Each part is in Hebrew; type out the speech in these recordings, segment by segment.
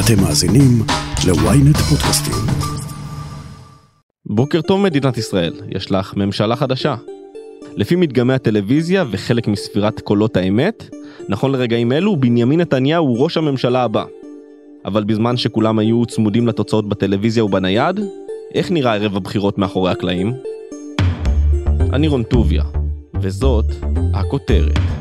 אתם מאזינים ל-ynet פודקאסטים. בוקר טוב מדינת ישראל, יש לך ממשלה חדשה. לפי מדגמי הטלוויזיה וחלק מספירת קולות האמת, נכון לרגעים אלו בנימין נתניהו הוא ראש הממשלה הבא. אבל בזמן שכולם היו צמודים לתוצאות בטלוויזיה ובנייד, איך נראה ערב הבחירות מאחורי הקלעים? אני רון טוביה, וזאת הכותרת.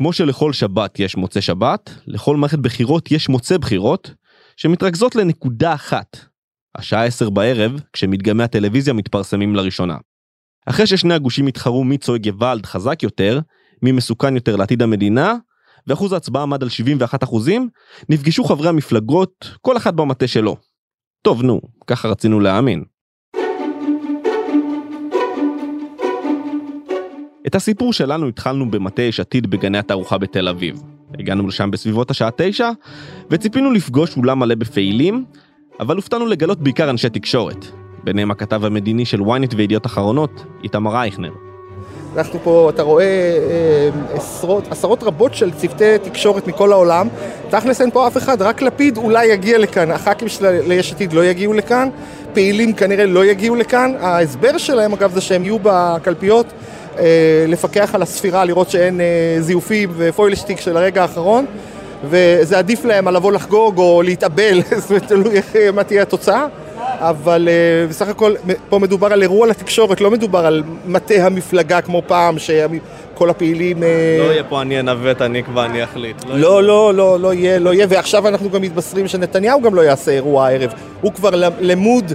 כמו שלכל שבת יש מוצא שבת, לכל מערכת בחירות יש מוצא בחירות, שמתרכזות לנקודה אחת, השעה 10 בערב, כשמדגמי הטלוויזיה מתפרסמים לראשונה. אחרי ששני הגושים התחרו מי צועק גוואלד חזק יותר, מי מסוכן יותר לעתיד המדינה, ואחוז ההצבעה עמד על 71 אחוזים, נפגשו חברי המפלגות, כל אחד במטה שלו. טוב נו, ככה רצינו להאמין. את הסיפור שלנו התחלנו במטה יש עתיד בגני התערוכה בתל אביב. הגענו לשם בסביבות השעה תשע, וציפינו לפגוש אולם מלא בפעילים, אבל הופתענו לגלות בעיקר אנשי תקשורת. ביניהם הכתב המדיני של ynet וידיעות אחרונות, איתמר אייכנר. אנחנו פה, אתה רואה אה, עשרות, עשרות רבות של צוותי תקשורת מכל העולם. תכלס אין פה אף אחד, רק לפיד אולי יגיע לכאן, הח"כים של יש עתיד לא יגיעו לכאן, פעילים כנראה לא יגיעו לכאן. ההסבר שלהם אגב זה שהם יהיו בקלפיות לפקח על הספירה, לראות שאין אה, זיופים ופוילשטיק של הרגע האחרון. וזה עדיף להם על לבוא לחגוג או להתאבל, זאת אומרת, תלוי איך, מה תהיה התוצאה. אבל בסך הכל פה מדובר על אירוע לתקשורת, לא מדובר על מטה המפלגה כמו פעם, שכל הפעילים... לא יהיה פה אני אנווט, אני אקבע, אני אחליט. לא, לא, לא, לא, לא יהיה, לא יהיה, ועכשיו אנחנו גם מתבשרים שנתניהו גם לא יעשה אירוע הערב. הוא כבר למוד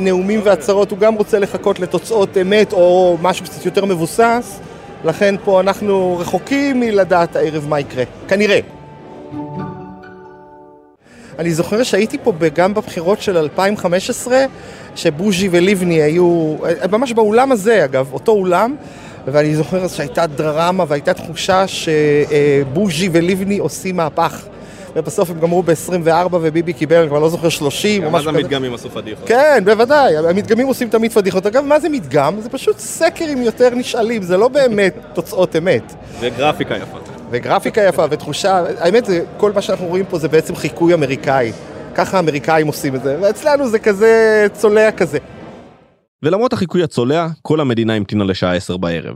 נאומים והצהרות, הוא גם רוצה לחכות לתוצאות אמת או משהו קצת יותר מבוסס, לכן פה אנחנו רחוקים מלדעת הערב מה יקרה, כנראה. אני זוכר שהייתי פה גם בבחירות של 2015, שבוז'י ולבני היו, ממש באולם הזה אגב, אותו אולם, ואני זוכר שהייתה דרמה והייתה תחושה שבוז'י ולבני עושים מהפך. ובסוף הם גמרו ב-24 וביבי קיבל, אני כבר לא זוכר 30 או משהו כזה. גם אז המדגמים עשו פדיחות. כן, בוודאי, המדגמים עושים תמיד פדיחות. אגב, מה זה מדגם? זה פשוט סקר עם יותר נשאלים, זה לא באמת תוצאות אמת. וגרפיקה יפה. וגרפיקה יפה ותחושה, האמת זה, כל מה שאנחנו רואים פה זה בעצם חיקוי אמריקאי. ככה האמריקאים עושים את זה, ואצלנו זה כזה צולע כזה. ולמרות החיקוי הצולע, כל המדינה המתינה לשעה 10 בערב.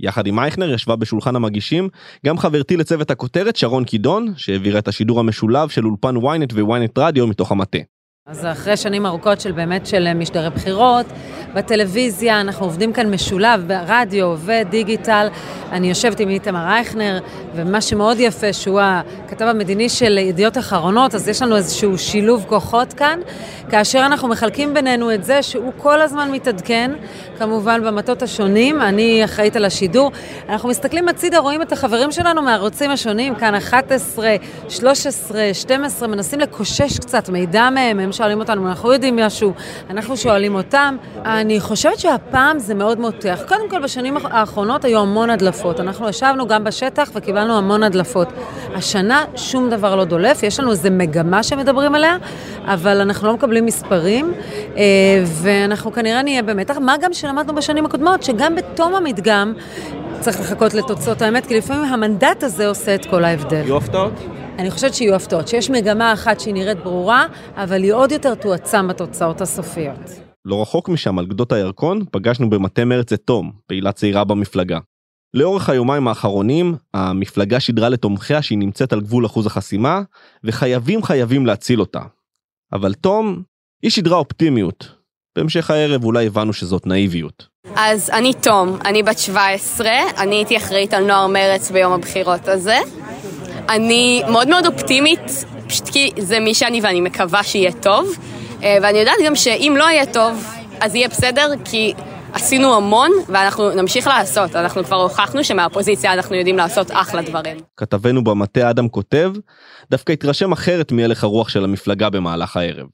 יחד עם אייכנר ישבה בשולחן המגישים גם חברתי לצוות הכותרת שרון קידון, שהעבירה את השידור המשולב של אולפן ynet וויינט רדיו מתוך המטה. אז אחרי שנים ארוכות של באמת של משדרי בחירות, בטלוויזיה, אנחנו עובדים כאן משולב ברדיו ודיגיטל. אני יושבת עם איתמר רייכנר, ומה שמאוד יפה, שהוא הכתב המדיני של ידיעות אחרונות, אז יש לנו איזשהו שילוב כוחות כאן, כאשר אנחנו מחלקים בינינו את זה שהוא כל הזמן מתעדכן, כמובן במטות השונים, אני אחראית על השידור. אנחנו מסתכלים הצידה, רואים את החברים שלנו מהערוצים השונים, כאן 11, 13, 12, מנסים לקושש קצת מידע מהם, הם שואלים אותנו, אנחנו יודעים משהו, אנחנו שואלים אותם. אני חושבת שהפעם זה מאוד מותח. קודם כל, בשנים האחרונות היו המון הדלפות. אנחנו ישבנו גם בשטח וקיבלנו המון הדלפות. השנה שום דבר לא דולף, יש לנו איזו מגמה שמדברים עליה, אבל אנחנו לא מקבלים מספרים, אה, ואנחנו כנראה נהיה במתח. מה גם שלמדנו בשנים הקודמות, שגם בתום המדגם צריך לחכות לתוצאות האמת, כי לפעמים המנדט הזה עושה את כל ההבדל. יהיו הפתעות? אני חושבת שיהיו הפתעות, שיש מגמה אחת שהיא נראית ברורה, אבל היא עוד יותר תועצם בתוצאות הסופיות. לא רחוק משם, על גדות הירקון, פגשנו במטה מרץ את תום, פעילה צעירה במפלגה. לאורך היומיים האחרונים, המפלגה שידרה לתומכיה שהיא נמצאת על גבול אחוז החסימה, וחייבים חייבים להציל אותה. אבל תום, היא שידרה אופטימיות. בהמשך הערב אולי הבנו שזאת נאיביות. אז אני תום, אני בת 17, אני הייתי אחראית על נוער מרץ ביום הבחירות הזה. אני מאוד מאוד אופטימית, פשוט כי זה מי שאני ואני מקווה שיהיה טוב. אה, ואני יודעת גם שאם לא יהיה טוב, אז יהיה בסדר, כי עשינו המון ואנחנו נמשיך לעשות. אנחנו כבר הוכחנו שמהאופוזיציה אנחנו יודעים לעשות אחלה דברים. כתבנו במטה אדם כותב, דווקא התרשם אחרת מהלך הרוח של המפלגה במהלך הערב.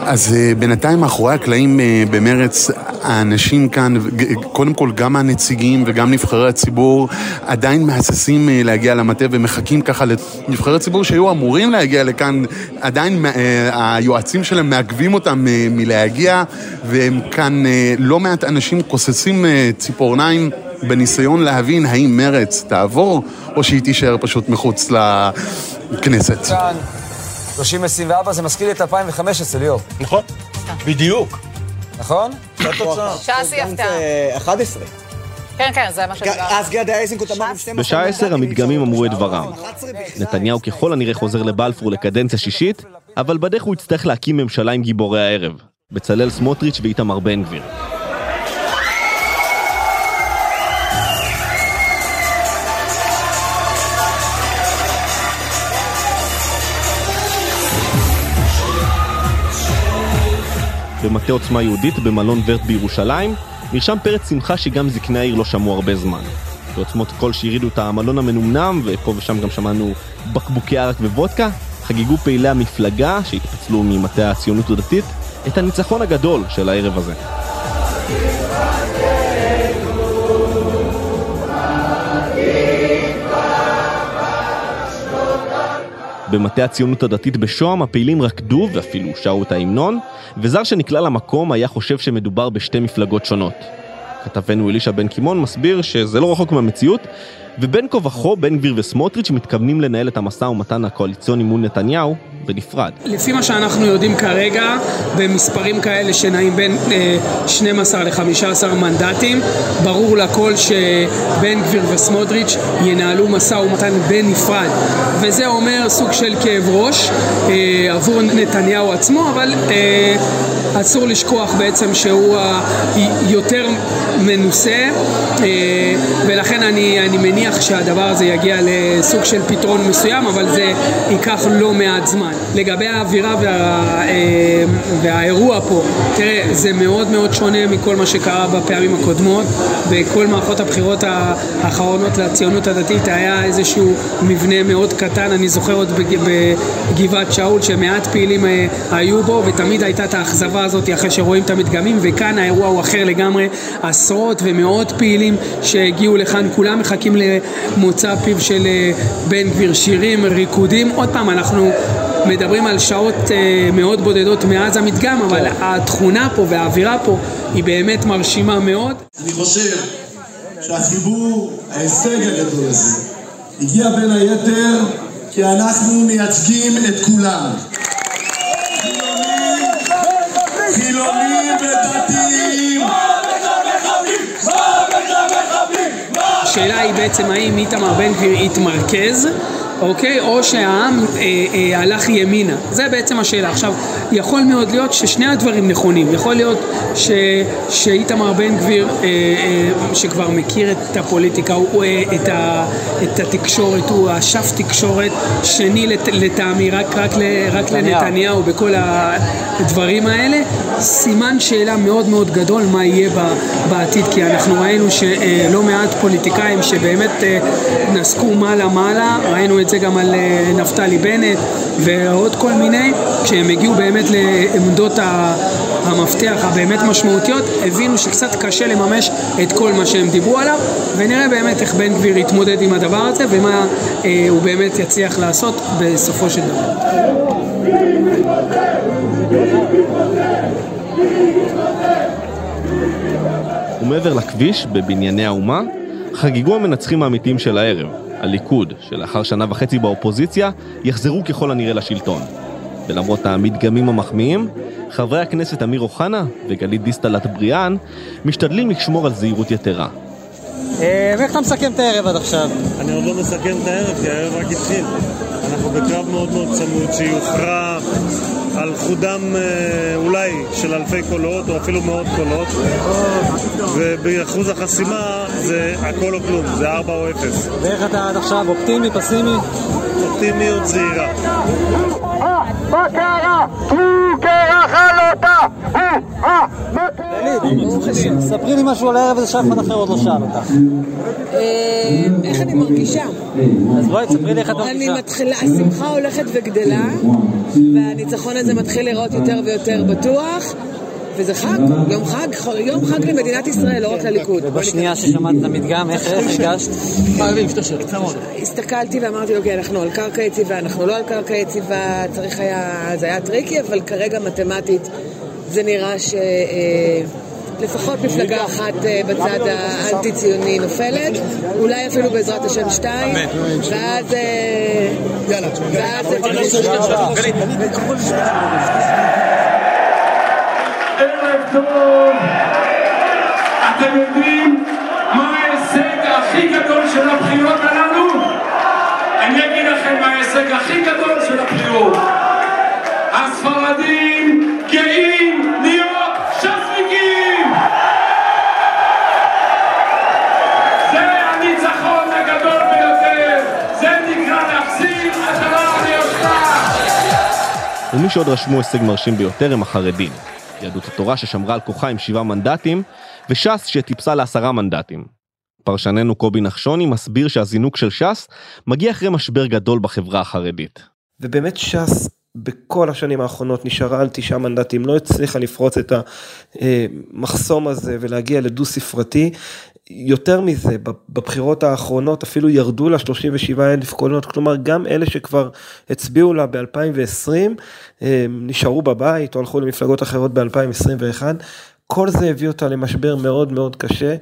אז אה, בינתיים מאחורי הקלעים אה, במרץ, האנשים כאן, קודם כל גם הנציגים וגם נבחרי הציבור, עדיין מהססים אה, להגיע למטה ומחכים ככה לנבחרי ציבור שהיו אמורים להגיע לכאן, עדיין היועצים שלהם מעכבים אותם מלהגיע, והם כאן, לא מעט אנשים כוססים ציפורניים. בניסיון להבין האם מרץ תעבור, או שהיא תישאר פשוט מחוץ לכנסת. כאן, 30-24 זה מזכיר לי את 2015, ליאור. נכון, בדיוק. נכון? זו התוצאה. ש"ס היא הפתעה. 11. כן, כן, זה מה שדיברנו. אז גדי איזנקוט אמר עם 12 בשעה 10 המדגמים אמרו את דברם. נתניהו ככל הנראה חוזר לבלפור לקדנציה שישית, אבל בדרך הוא יצטרך להקים ממשלה עם גיבורי הערב. בצלאל סמוטריץ' ואיתמר בן גביר. במטה עוצמה יהודית במלון ורט בירושלים, נרשם פרץ שמחה שגם זקני העיר לא שמעו הרבה זמן. בעוצמות קול שהרעידו את המלון המנומנם, ופה ושם גם שמענו בקבוקי ערק ווודקה, חגגו פעילי המפלגה שהתפצלו ממטה הציונות הדתית את הניצחון הגדול של הערב הזה. במטה הציונות הדתית בשוהם הפעילים רקדו ואפילו שרו את ההמנון, וזר שנקלע למקום היה חושב שמדובר בשתי מפלגות שונות. כתבנו אלישע בן קימון מסביר שזה לא רחוק מהמציאות, ובין כה וכה בן גביר וסמוטריץ' מתכוונים לנהל את המשא ומתן הקואליציוני מול נתניהו בנפרד. לפי מה שאנחנו יודעים כרגע, במספרים כאלה שנעים בין אה, 12 ל-15 מנדטים, ברור לכל שבן גביר וסמוטריץ' ינהלו משא ומתן בנפרד. וזה אומר סוג של כאב ראש אה, עבור נתניהו עצמו, אבל אה, אסור לשכוח בעצם שהוא היותר מנוסה, אה, ולכן אני, אני מניח שהדבר הזה יגיע לסוג של פתרון מסוים, אבל זה ייקח לא מעט זמן. לגבי האווירה וה, אה, והאירוע פה, תראה, זה מאוד מאוד שונה מכל מה שקרה בפעמים הקודמות. בכל מערכות הבחירות האחרונות לציונות הדתית היה איזשהו מבנה מאוד קטן, אני זוכר עוד בגבעת שאול שמעט פעילים אה, היו בו, ותמיד הייתה את האכזבה הזאת אחרי שרואים את המדגמים, וכאן האירוע הוא אחר לגמרי, עשרות ומאות פעילים שהגיעו לכאן, כולם מחכים למוצא פיו של אה, בן גביר, שירים, ריקודים. עוד פעם, אנחנו מדברים על שעות אה, מאוד בודדות מאז המדגם, אבל התכונה פה והאווירה פה היא באמת מרשימה מאוד. אני חושב שהחיבור, ההישג הגדול הזה, הגיע בין היתר כי אנחנו מייצגים את כולם. חילונים ודתיים. השאלה היא בעצם האם איתמר בן גביר יתמרכז אוקיי? או שהעם אה, אה, הלך ימינה. זה בעצם השאלה. עכשיו, יכול מאוד להיות ששני הדברים נכונים. יכול להיות ש, שאיתמר בן גביר, אה, אה, שכבר מכיר את הפוליטיקה, הוא, אה, את, ה, את התקשורת, הוא אשף תקשורת שני לת, לטעמי, רק, רק, רק לנתניהו בכל הדברים האלה. סימן שאלה מאוד מאוד גדול מה יהיה בעתיד, כי אנחנו ראינו שלא מעט פוליטיקאים שבאמת אה, נסקו מעלה-מעלה, ראינו את זה גם על אה, נפתלי בנט ועוד כל מיני, כשהם הגיעו באמת לעמדות המפתח הבאמת משמעותיות, הבינו שקצת קשה לממש את כל מה שהם דיברו עליו, ונראה באמת איך בן גביר יתמודד עם הדבר הזה ומה אה, הוא באמת יצליח לעשות בסופו של דבר. ומעבר לכביש, בבנייני האומה, חגגו המנצחים האמיתיים של הערב, הליכוד, שלאחר שנה וחצי באופוזיציה, יחזרו ככל הנראה לשלטון. ולמרות המדגמים המחמיאים, חברי הכנסת אמיר אוחנה וגלית דיסטל אטבריאן משתדלים לשמור על זהירות יתרה. ואיך אתה מסכם את הערב עד עכשיו? אני עוד לא מסכם את הערב, כי הערב רק התחיל. אנחנו בקרב מאוד מאוד צמוד שיוכרע על חודם אולי של אלפי קולות או אפילו מאות קולות ובאחוז החסימה זה הכל או כלום, זה 4 או 0 ואיך אתה עד עכשיו, אופטימי, פסימי? אופטימיות זהירה מה קרה? הוא קרח על אותה! ספרי לי משהו על הערב הזה שאף אחד אחר עוד לא שאל אותך. איך אני מרגישה? אז בואי, תספרי לי איך את מרגישה. אני מתחילה, השמחה הולכת וגדלה, והניצחון הזה מתחיל לראות יותר ויותר בטוח. וזה חג, יום חג, יום חג למדינת ישראל, לא רק לליכוד. ובשנייה ששמעת את המדגם, איך הרגשת? הסתכלתי ואמרתי, אוקיי, אנחנו על קרקע יציבה, אנחנו לא על קרקע יציבה, צריך היה, זה היה טריקי, אבל כרגע מתמטית זה נראה ש... לפחות מפלגה אחת אה, בצד האנטי-ציוני נופלת, אולי אפילו בעזרת השם שתיים, ואז... אה, ואז... טוב! אתם יודעים מה ההישג הכי גדול של הבחירות הללו? אני אגיד לכם מה ההישג הכי גדול של הבחירות. הספרדים גאים להיות ש"סניקים! זה הניצחון הגדול ביותר! זה נקרא להחזיר עטרה ליושנה! ומי שעוד רשמו הישג מרשים ביותר הם החרדים. יהדות התורה ששמרה על כוחה עם שבעה מנדטים, וש"ס שטיפסה לעשרה מנדטים. פרשננו קובי נחשוני מסביר שהזינוק של ש"ס מגיע אחרי משבר גדול בחברה החרדית. ובאמת ש"ס בכל השנים האחרונות נשארה על תשעה מנדטים, לא הצליחה לפרוץ את המחסום הזה ולהגיע לדו ספרתי. יותר מזה, בבחירות האחרונות אפילו ירדו לה 37 אלף קולות, כלומר גם אלה שכבר הצביעו לה ב-2020 נשארו בבית או הלכו למפלגות אחרות ב-2021. כל זה הביא אותה למשבר מאוד מאוד קשה,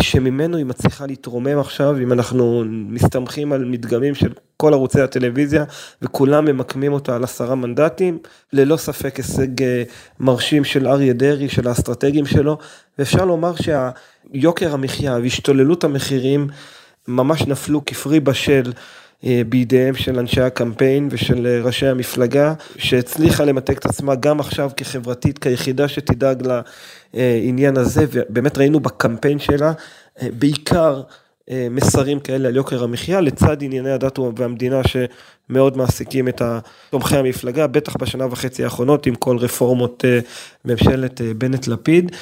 שממנו היא מצליחה להתרומם עכשיו, אם אנחנו מסתמכים על מדגמים של כל ערוצי הטלוויזיה, וכולם ממקמים אותה על עשרה מנדטים, ללא ספק הישג אה, מרשים של אריה דרעי, של האסטרטגים שלו, ואפשר לומר שהיוקר המחיה והשתוללות המחירים ממש נפלו כפרי בשל. אה, בידיהם של אנשי הקמפיין ושל אה, ראשי המפלגה, שהצליחה למתג את עצמה גם עכשיו כחברתית, כיחידה שתדאג לעניין הזה, ובאמת ראינו בקמפיין שלה אה, בעיקר מסרים כאלה על יוקר המחיה, לצד ענייני הדת והמדינה שמאוד מעסיקים את תומכי המפלגה, בטח בשנה וחצי האחרונות עם כל רפורמות ממשלת בנט-לפיד,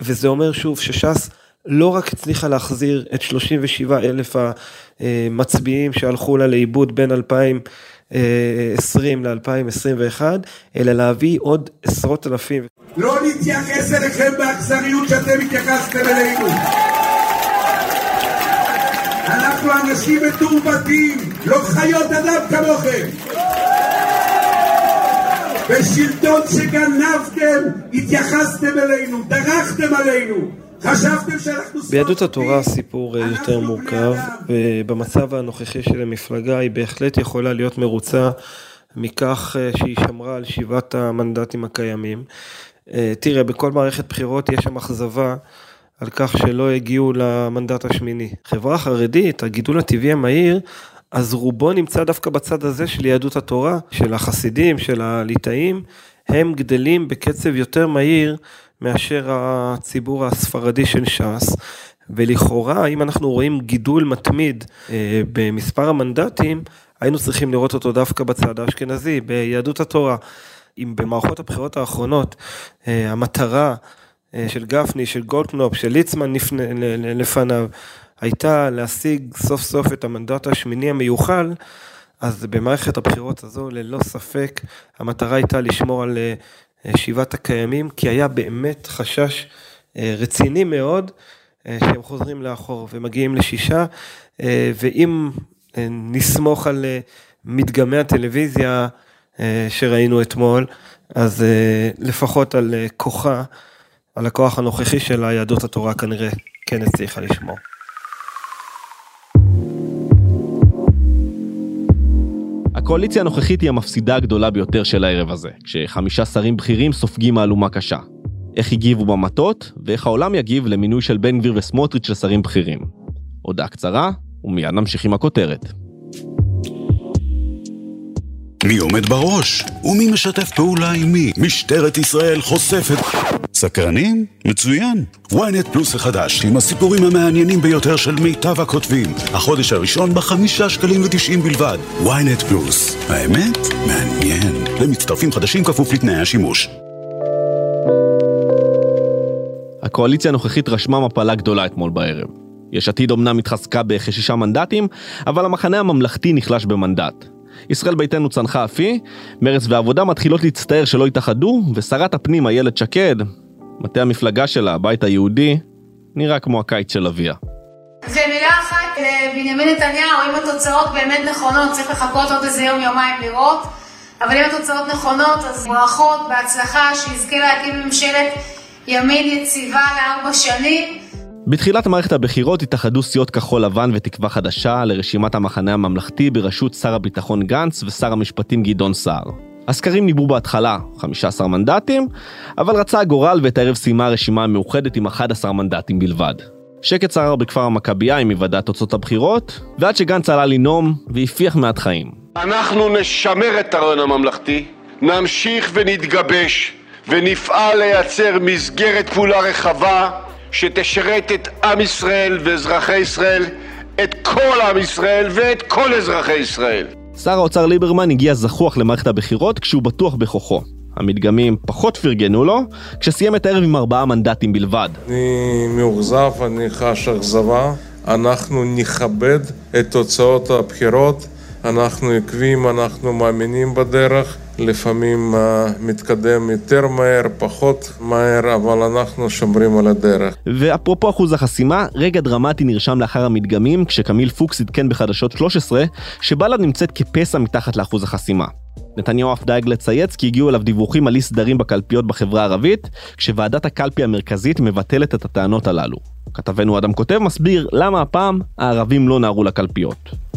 וזה אומר שוב שש"ס לא רק הצליחה להחזיר את 37 אלף המצביעים שהלכו לה לאיבוד בין 2020 ל-2021, אלא להביא עוד עשרות אלפים. לא נתייחס אליכם באכזריות שאתם התייחסתם אלינו. אנחנו אנשים מתורבתים, לא חיות אדם כמוכם. בשלטון שגנבתם, התייחסתם אלינו, דרכתם עלינו. ביהדות התורה הסיפור יותר מורכב, ובמצב הנוכחי של המפלגה היא בהחלט יכולה להיות מרוצה מכך אה, שהיא שמרה על שבעת המנדטים הקיימים. אה, תראה, בכל מערכת בחירות יש שם אכזבה על כך שלא הגיעו למנדט השמיני. חברה חרדית, הגידול הטבעי המהיר, אז רובו נמצא דווקא בצד הזה של יהדות התורה, של החסידים, של הליטאים, הם גדלים בקצב יותר מהיר מאשר הציבור הספרדי של ש"ס, ולכאורה, אם אנחנו רואים גידול מתמיד אה, במספר המנדטים, היינו צריכים לראות אותו דווקא בצד האשכנזי, ביהדות התורה. אם במערכות הבחירות האחרונות אה, המטרה אה, של גפני, של גולדקנופ, של ליצמן לפניו, הייתה להשיג סוף סוף את המנדט השמיני המיוחל, אז במערכת הבחירות הזו ללא ספק המטרה הייתה לשמור על שבעת הקיימים, כי היה באמת חשש אה, רציני מאוד אה, שהם חוזרים לאחור ומגיעים לשישה, ואם נסמוך על מדגמי הטלוויזיה שראינו אתמול, אז לפחות על כוחה, על הכוח הנוכחי של היהדות התורה כנראה כן הצליחה לשמור. הקואליציה הנוכחית היא המפסידה הגדולה ביותר של הערב הזה, כשחמישה שרים בכירים סופגים מהלומה קשה. איך הגיבו במטות, ואיך העולם יגיב למינוי של בן גביר וסמוטריץ' לשרים בכירים. הודעה קצרה, ומיד נמשיך עם הכותרת. מי עומד בראש? ומי משתף פעולה עם מי? משטרת ישראל חושפת... סקרנים? מצוין. ynet פלוס החדש, עם הסיפורים המעניינים ביותר של מיטב הכותבים. החודש הראשון בחמישה שקלים ותשעים בלבד. ynet פלוס. האמת? מעניין. למצטרפים חדשים כפוף לתנאי השימוש. הקואליציה הנוכחית רשמה מפלה גדולה אתמול בערב. יש עתיד אמנם התחזקה בכשישה מנדטים, אבל המחנה הממלכתי נחלש במנדט. ישראל ביתנו צנחה אף היא, ועבודה מתחילות להצטער שלא התאחדו, ושרת הפנים איילת שקד, מטה המפלגה שלה, הבית היהודי, נראה כמו הקיץ של אביה. ומילה אחת לבנימין נתניהו, אם התוצאות באמת נכונות, צריך לחכות עוד איזה יום יומיים לראות, אבל אם התוצאות נכונות, אז ברכות, בהצלחה, שיזכה להקים ממשלת ימין יציבה לארבע שנים. בתחילת מערכת הבחירות התאחדו סיעות כחול לבן ותקווה חדשה לרשימת המחנה הממלכתי בראשות שר הביטחון גנץ ושר המשפטים גדעון סער. הסקרים ניבאו בהתחלה 15 מנדטים, אבל רצה הגורל ואת הערב סיימה הרשימה המאוחדת עם 11 מנדטים בלבד. שקט שרר בכפר המכבייה עם היוודע תוצאות הבחירות, ועד שגנץ עלה לנאום והפיח מעט חיים. אנחנו נשמר את הרעיון הממלכתי, נמשיך ונתגבש ונפעל לייצר מסגרת פעולה רחבה שתשרת את עם ישראל ואזרחי ישראל, את כל עם ישראל ואת כל אזרחי ישראל. שר האוצר ליברמן הגיע זחוח למערכת הבחירות כשהוא בטוח בכוחו. המדגמים פחות פרגנו לו, כשסיים את הערב עם ארבעה מנדטים בלבד. אני מאוכזב, אני חש אכזבה. אנחנו נכבד את תוצאות הבחירות. אנחנו עקבים, אנחנו מאמינים בדרך. לפעמים uh, מתקדם יותר מהר, פחות מהר, אבל אנחנו שומרים על הדרך. ואפרופו אחוז החסימה, רגע דרמטי נרשם לאחר המדגמים, כשקמיל פוקס עדכן בחדשות 13, שבל"ד נמצאת כפסע מתחת לאחוז החסימה. נתניהו אף דאג לצייץ כי הגיעו אליו דיווחים על אי סדרים בקלפיות בחברה הערבית, כשוועדת הקלפי המרכזית מבטלת את הטענות הללו. כתבנו אדם כותב מסביר למה הפעם הערבים לא נהרו לקלפיות.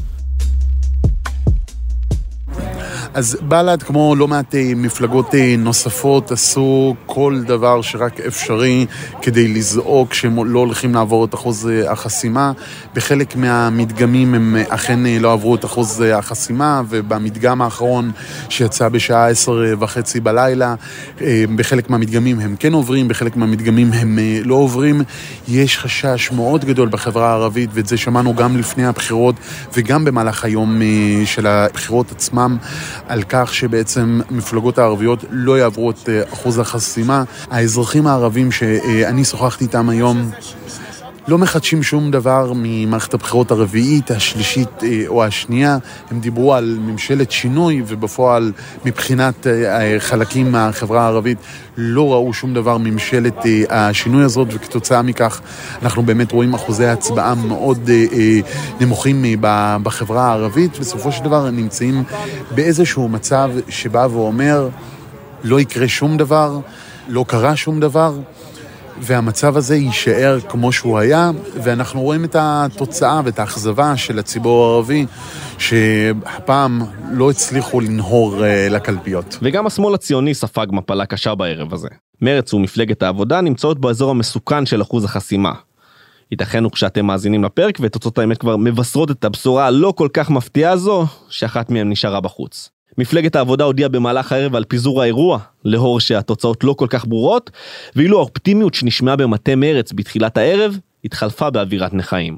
אז בל"ד, כמו לא מעט אה, מפלגות אה, נוספות, עשו כל דבר שרק אפשרי כדי לזעוק שהם לא הולכים לעבור את אחוז אה, החסימה. בחלק מהמדגמים הם אכן לא עברו את אחוז החסימה, ובמדגם האחרון שיצא בשעה עשר וחצי בלילה, בחלק מהמדגמים הם כן עוברים, בחלק מהמדגמים הם לא עוברים. יש חשש מאוד גדול בחברה הערבית, ואת זה שמענו גם לפני הבחירות וגם במהלך היום של הבחירות עצמם. על כך שבעצם המפלגות הערביות לא יעברו את אה, אחוז החסימה. האזרחים הערבים שאני שוחחתי איתם היום לא מחדשים שום דבר ממערכת הבחירות הרביעית, השלישית אה, או השנייה. הם דיברו על ממשלת שינוי, ובפועל מבחינת אה, חלקים מהחברה הערבית לא ראו שום דבר מממשלת השינוי הזאת, וכתוצאה מכך אנחנו באמת רואים אחוזי הצבעה מאוד נמוכים בחברה הערבית. בסופו של דבר נמצאים באיזשהו מצב שבא ואומר, לא יקרה שום דבר, לא קרה שום דבר. והמצב הזה יישאר כמו שהוא היה, ואנחנו רואים את התוצאה ואת האכזבה של הציבור הערבי, שהפעם לא הצליחו לנהור uh, לקלפיות. וגם השמאל הציוני ספג מפלה קשה בערב הזה. מרץ ומפלגת העבודה נמצאות באזור המסוכן של אחוז החסימה. ייתכן וכשאתם מאזינים לפרק ותוצאות האמת כבר מבשרות את הבשורה הלא כל כך מפתיעה הזו, שאחת מהן נשארה בחוץ. מפלגת העבודה הודיעה במהלך הערב על פיזור האירוע, לאור שהתוצאות לא כל כך ברורות, ואילו האופטימיות שנשמעה במטה מרץ בתחילת הערב, התחלפה באווירת נכאים.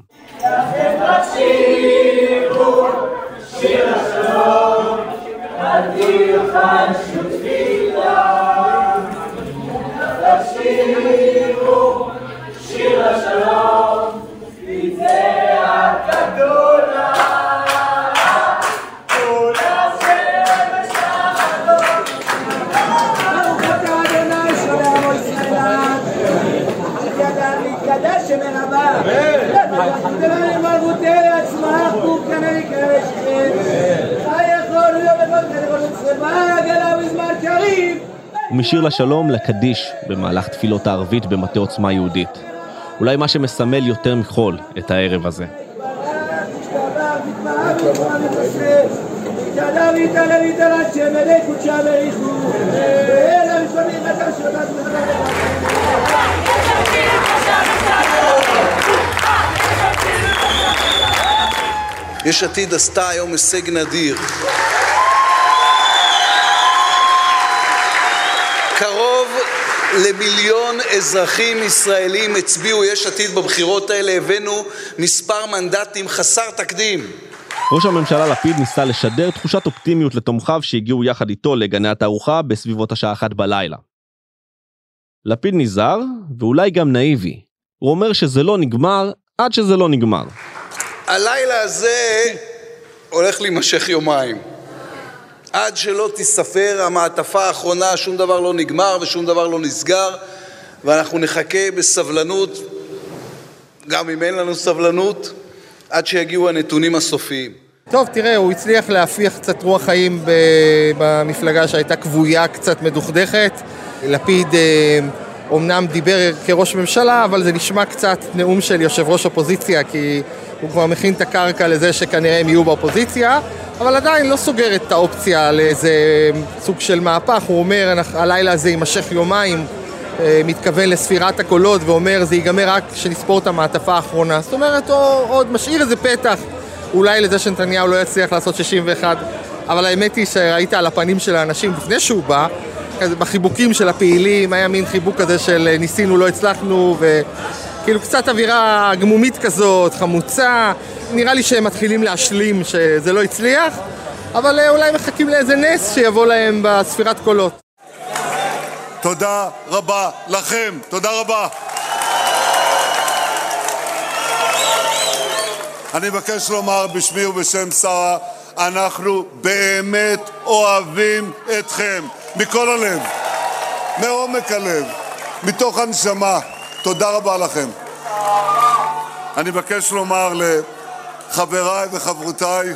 שיר ומשיר לשלום לקדיש במהלך תפילות הערבית במטה עוצמה יהודית. אולי מה שמסמל יותר מכל את הערב הזה. יש עתיד עשתה היום הישג נדיר. קרוב למיליון אזרחים ישראלים הצביעו יש עתיד בבחירות האלה, הבאנו מספר מנדטים חסר תקדים. ראש הממשלה לפיד ניסה לשדר תחושת אופטימיות לתומכיו שהגיעו יחד איתו לגני התערוכה בסביבות השעה אחת בלילה. לפיד נזהר, ואולי גם נאיבי. הוא אומר שזה לא נגמר עד שזה לא נגמר. הלילה הזה הולך להימשך יומיים. עד שלא תיספר המעטפה האחרונה, שום דבר לא נגמר ושום דבר לא נסגר, ואנחנו נחכה בסבלנות, גם אם אין לנו סבלנות, עד שיגיעו הנתונים הסופיים. טוב, תראה, הוא הצליח להפיח קצת רוח חיים במפלגה שהייתה כבויה, קצת מדוכדכת. לפיד אומנם דיבר כראש ממשלה, אבל זה נשמע קצת נאום של יושב ראש אופוזיציה, כי הוא כבר מכין את הקרקע לזה שכנראה הם יהיו באופוזיציה, אבל עדיין לא סוגר את האופציה לאיזה סוג של מהפך. הוא אומר, הלילה הזה יימשך יומיים, אה, מתכוון לספירת הקולות ואומר, זה ייגמר רק כשנספור את המעטפה האחרונה. זאת אומרת, הוא עוד משאיר איזה פתח אולי לזה שנתניהו לא יצליח לעשות 61, אבל האמת היא שראית על הפנים של האנשים לפני שהוא בא, כזה בחיבוקים של הפעילים, היה מין חיבוק כזה של אה, ניסינו, לא הצלחנו, וכאילו קצת אווירה גמומית כזאת, חמוצה. נראה לי שהם מתחילים להשלים שזה לא הצליח, אבל אה, אולי מחכים לאיזה נס שיבוא להם בספירת קולות. תודה רבה לכם, תודה רבה. אני מבקש לומר בשמי ובשם שרה, אנחנו באמת אוהבים אתכם, מכל הלב, מעומק הלב, מתוך הנשמה. תודה רבה לכם. אני מבקש לומר לחבריי וחברותיי,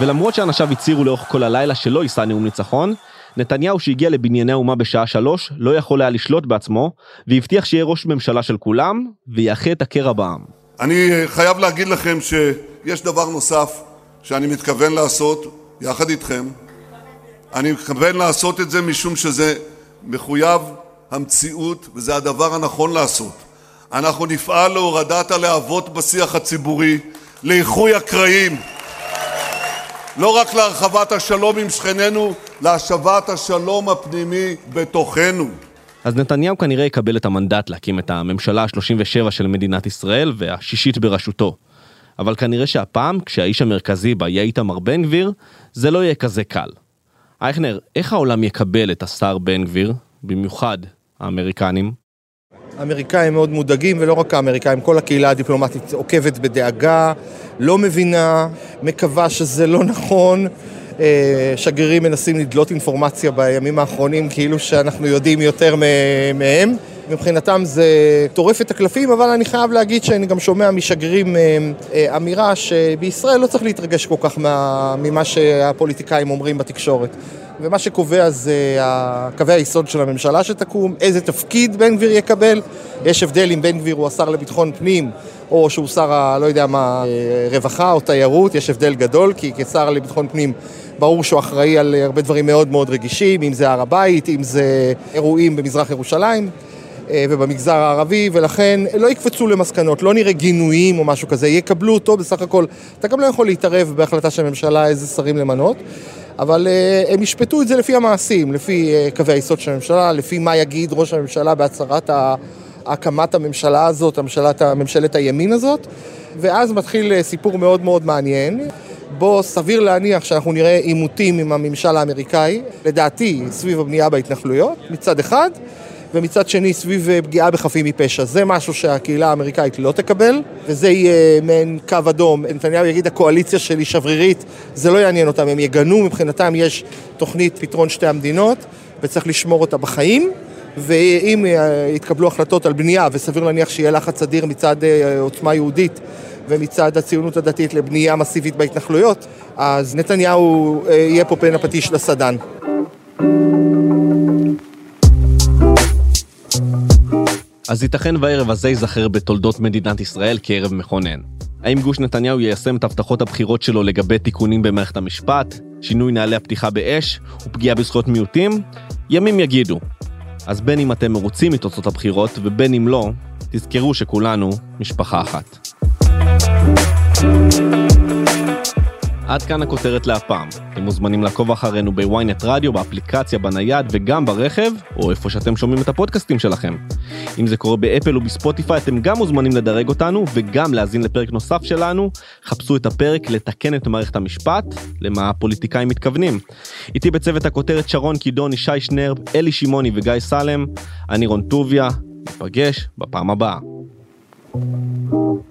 ולמרות שאנשיו הצהירו לאורך כל הלילה שלא יישא נאום ניצחון, נתניהו שהגיע לבנייני האומה בשעה שלוש לא יכול היה לשלוט בעצמו, והבטיח שיהיה ראש ממשלה של כולם, ויאחה את הקרע בעם. אני חייב להגיד לכם שיש דבר נוסף שאני מתכוון לעשות יחד איתכם. אני מתכוון לעשות את זה משום שזה מחויב המציאות וזה הדבר הנכון לעשות. אנחנו נפעל להורדת הלהבות בשיח הציבורי, לאיחוי הקרעים, לא רק להרחבת השלום עם שכנינו, להשבת השלום הפנימי בתוכנו. אז נתניהו כנראה יקבל את המנדט להקים את הממשלה ה-37 של מדינת ישראל והשישית בראשותו. אבל כנראה שהפעם, כשהאיש המרכזי בה יהיה איתמר בן גביר, זה לא יהיה כזה קל. אייכנר, איך העולם יקבל את השר בן גביר, במיוחד האמריקנים? האמריקאים מאוד מודאגים, ולא רק האמריקאים, כל הקהילה הדיפלומטית עוקבת בדאגה, לא מבינה, מקווה שזה לא נכון. אה, שגרירים מנסים לדלות אינפורמציה בימים האחרונים כאילו שאנחנו יודעים יותר מהם. מבחינתם זה טורף את הקלפים, אבל אני חייב להגיד שאני גם שומע משגרירים אה, אה, אמירה שבישראל לא צריך להתרגש כל כך ממה שהפוליטיקאים אומרים בתקשורת. ומה שקובע זה קווי היסוד של הממשלה שתקום, איזה תפקיד בן גביר יקבל. יש הבדל אם בן גביר הוא השר לביטחון פנים, או שהוא שר, ה, לא יודע מה, רווחה או תיירות, יש הבדל גדול, כי כשר לביטחון פנים ברור שהוא אחראי על הרבה דברים מאוד מאוד רגישים, אם זה הר הבית, אם זה אירועים במזרח ירושלים אה, ובמגזר הערבי, ולכן לא יקפצו למסקנות, לא נראה גינויים או משהו כזה, יקבלו אותו בסך הכל. אתה גם לא יכול להתערב בהחלטה של הממשלה איזה שרים למנות. אבל uh, הם ישפטו את זה לפי המעשים, לפי uh, קווי היסוד של הממשלה, לפי מה יגיד ראש הממשלה בהצהרת הקמת הממשלה הזאת, הממשלת, ממשלת הימין הזאת, ואז מתחיל סיפור מאוד מאוד מעניין. בו סביר להניח שאנחנו נראה עימותים עם הממשל האמריקאי, לדעתי סביב הבנייה בהתנחלויות, מצד אחד, ומצד שני סביב פגיעה בחפים מפשע. זה משהו שהקהילה האמריקאית לא תקבל, וזה יהיה מעין קו אדום. נתניהו יגיד, הקואליציה שלי שברירית, זה לא יעניין אותם, הם יגנו, מבחינתם יש תוכנית פתרון שתי המדינות, וצריך לשמור אותה בחיים. ואם יתקבלו החלטות על בנייה, וסביר להניח שיהיה לחץ אדיר מצד אה, עוצמה יהודית ומצד הציונות הדתית לבנייה מסיבית בהתנחלויות, אז נתניהו אה, יהיה פה פן הפטיש לסדן. אז ייתכן והערב הזה ייזכר בתולדות מדינת ישראל כערב מכונן. האם גוש נתניהו יישם את הבטחות הבחירות שלו לגבי תיקונים במערכת המשפט, שינוי נהלי הפתיחה באש ופגיעה בזכויות מיעוטים? ימים יגידו. אז בין אם אתם מרוצים מתוצאות הבחירות ובין אם לא, תזכרו שכולנו משפחה אחת. עד כאן הכותרת להפעם. אתם מוזמנים לעקוב אחרינו בוויינט רדיו, באפליקציה, בנייד וגם ברכב, או איפה שאתם שומעים את הפודקאסטים שלכם. אם זה קורה באפל או בספוטיפיי, אתם גם מוזמנים לדרג אותנו, וגם להאזין לפרק נוסף שלנו. חפשו את הפרק לתקן את מערכת המשפט, למה הפוליטיקאים מתכוונים. איתי בצוות הכותרת שרון קידון, ישי שנרב, אלי שמעוני וגיא סלם. אני רון טוביה, ניפגש בפעם הבאה. thank you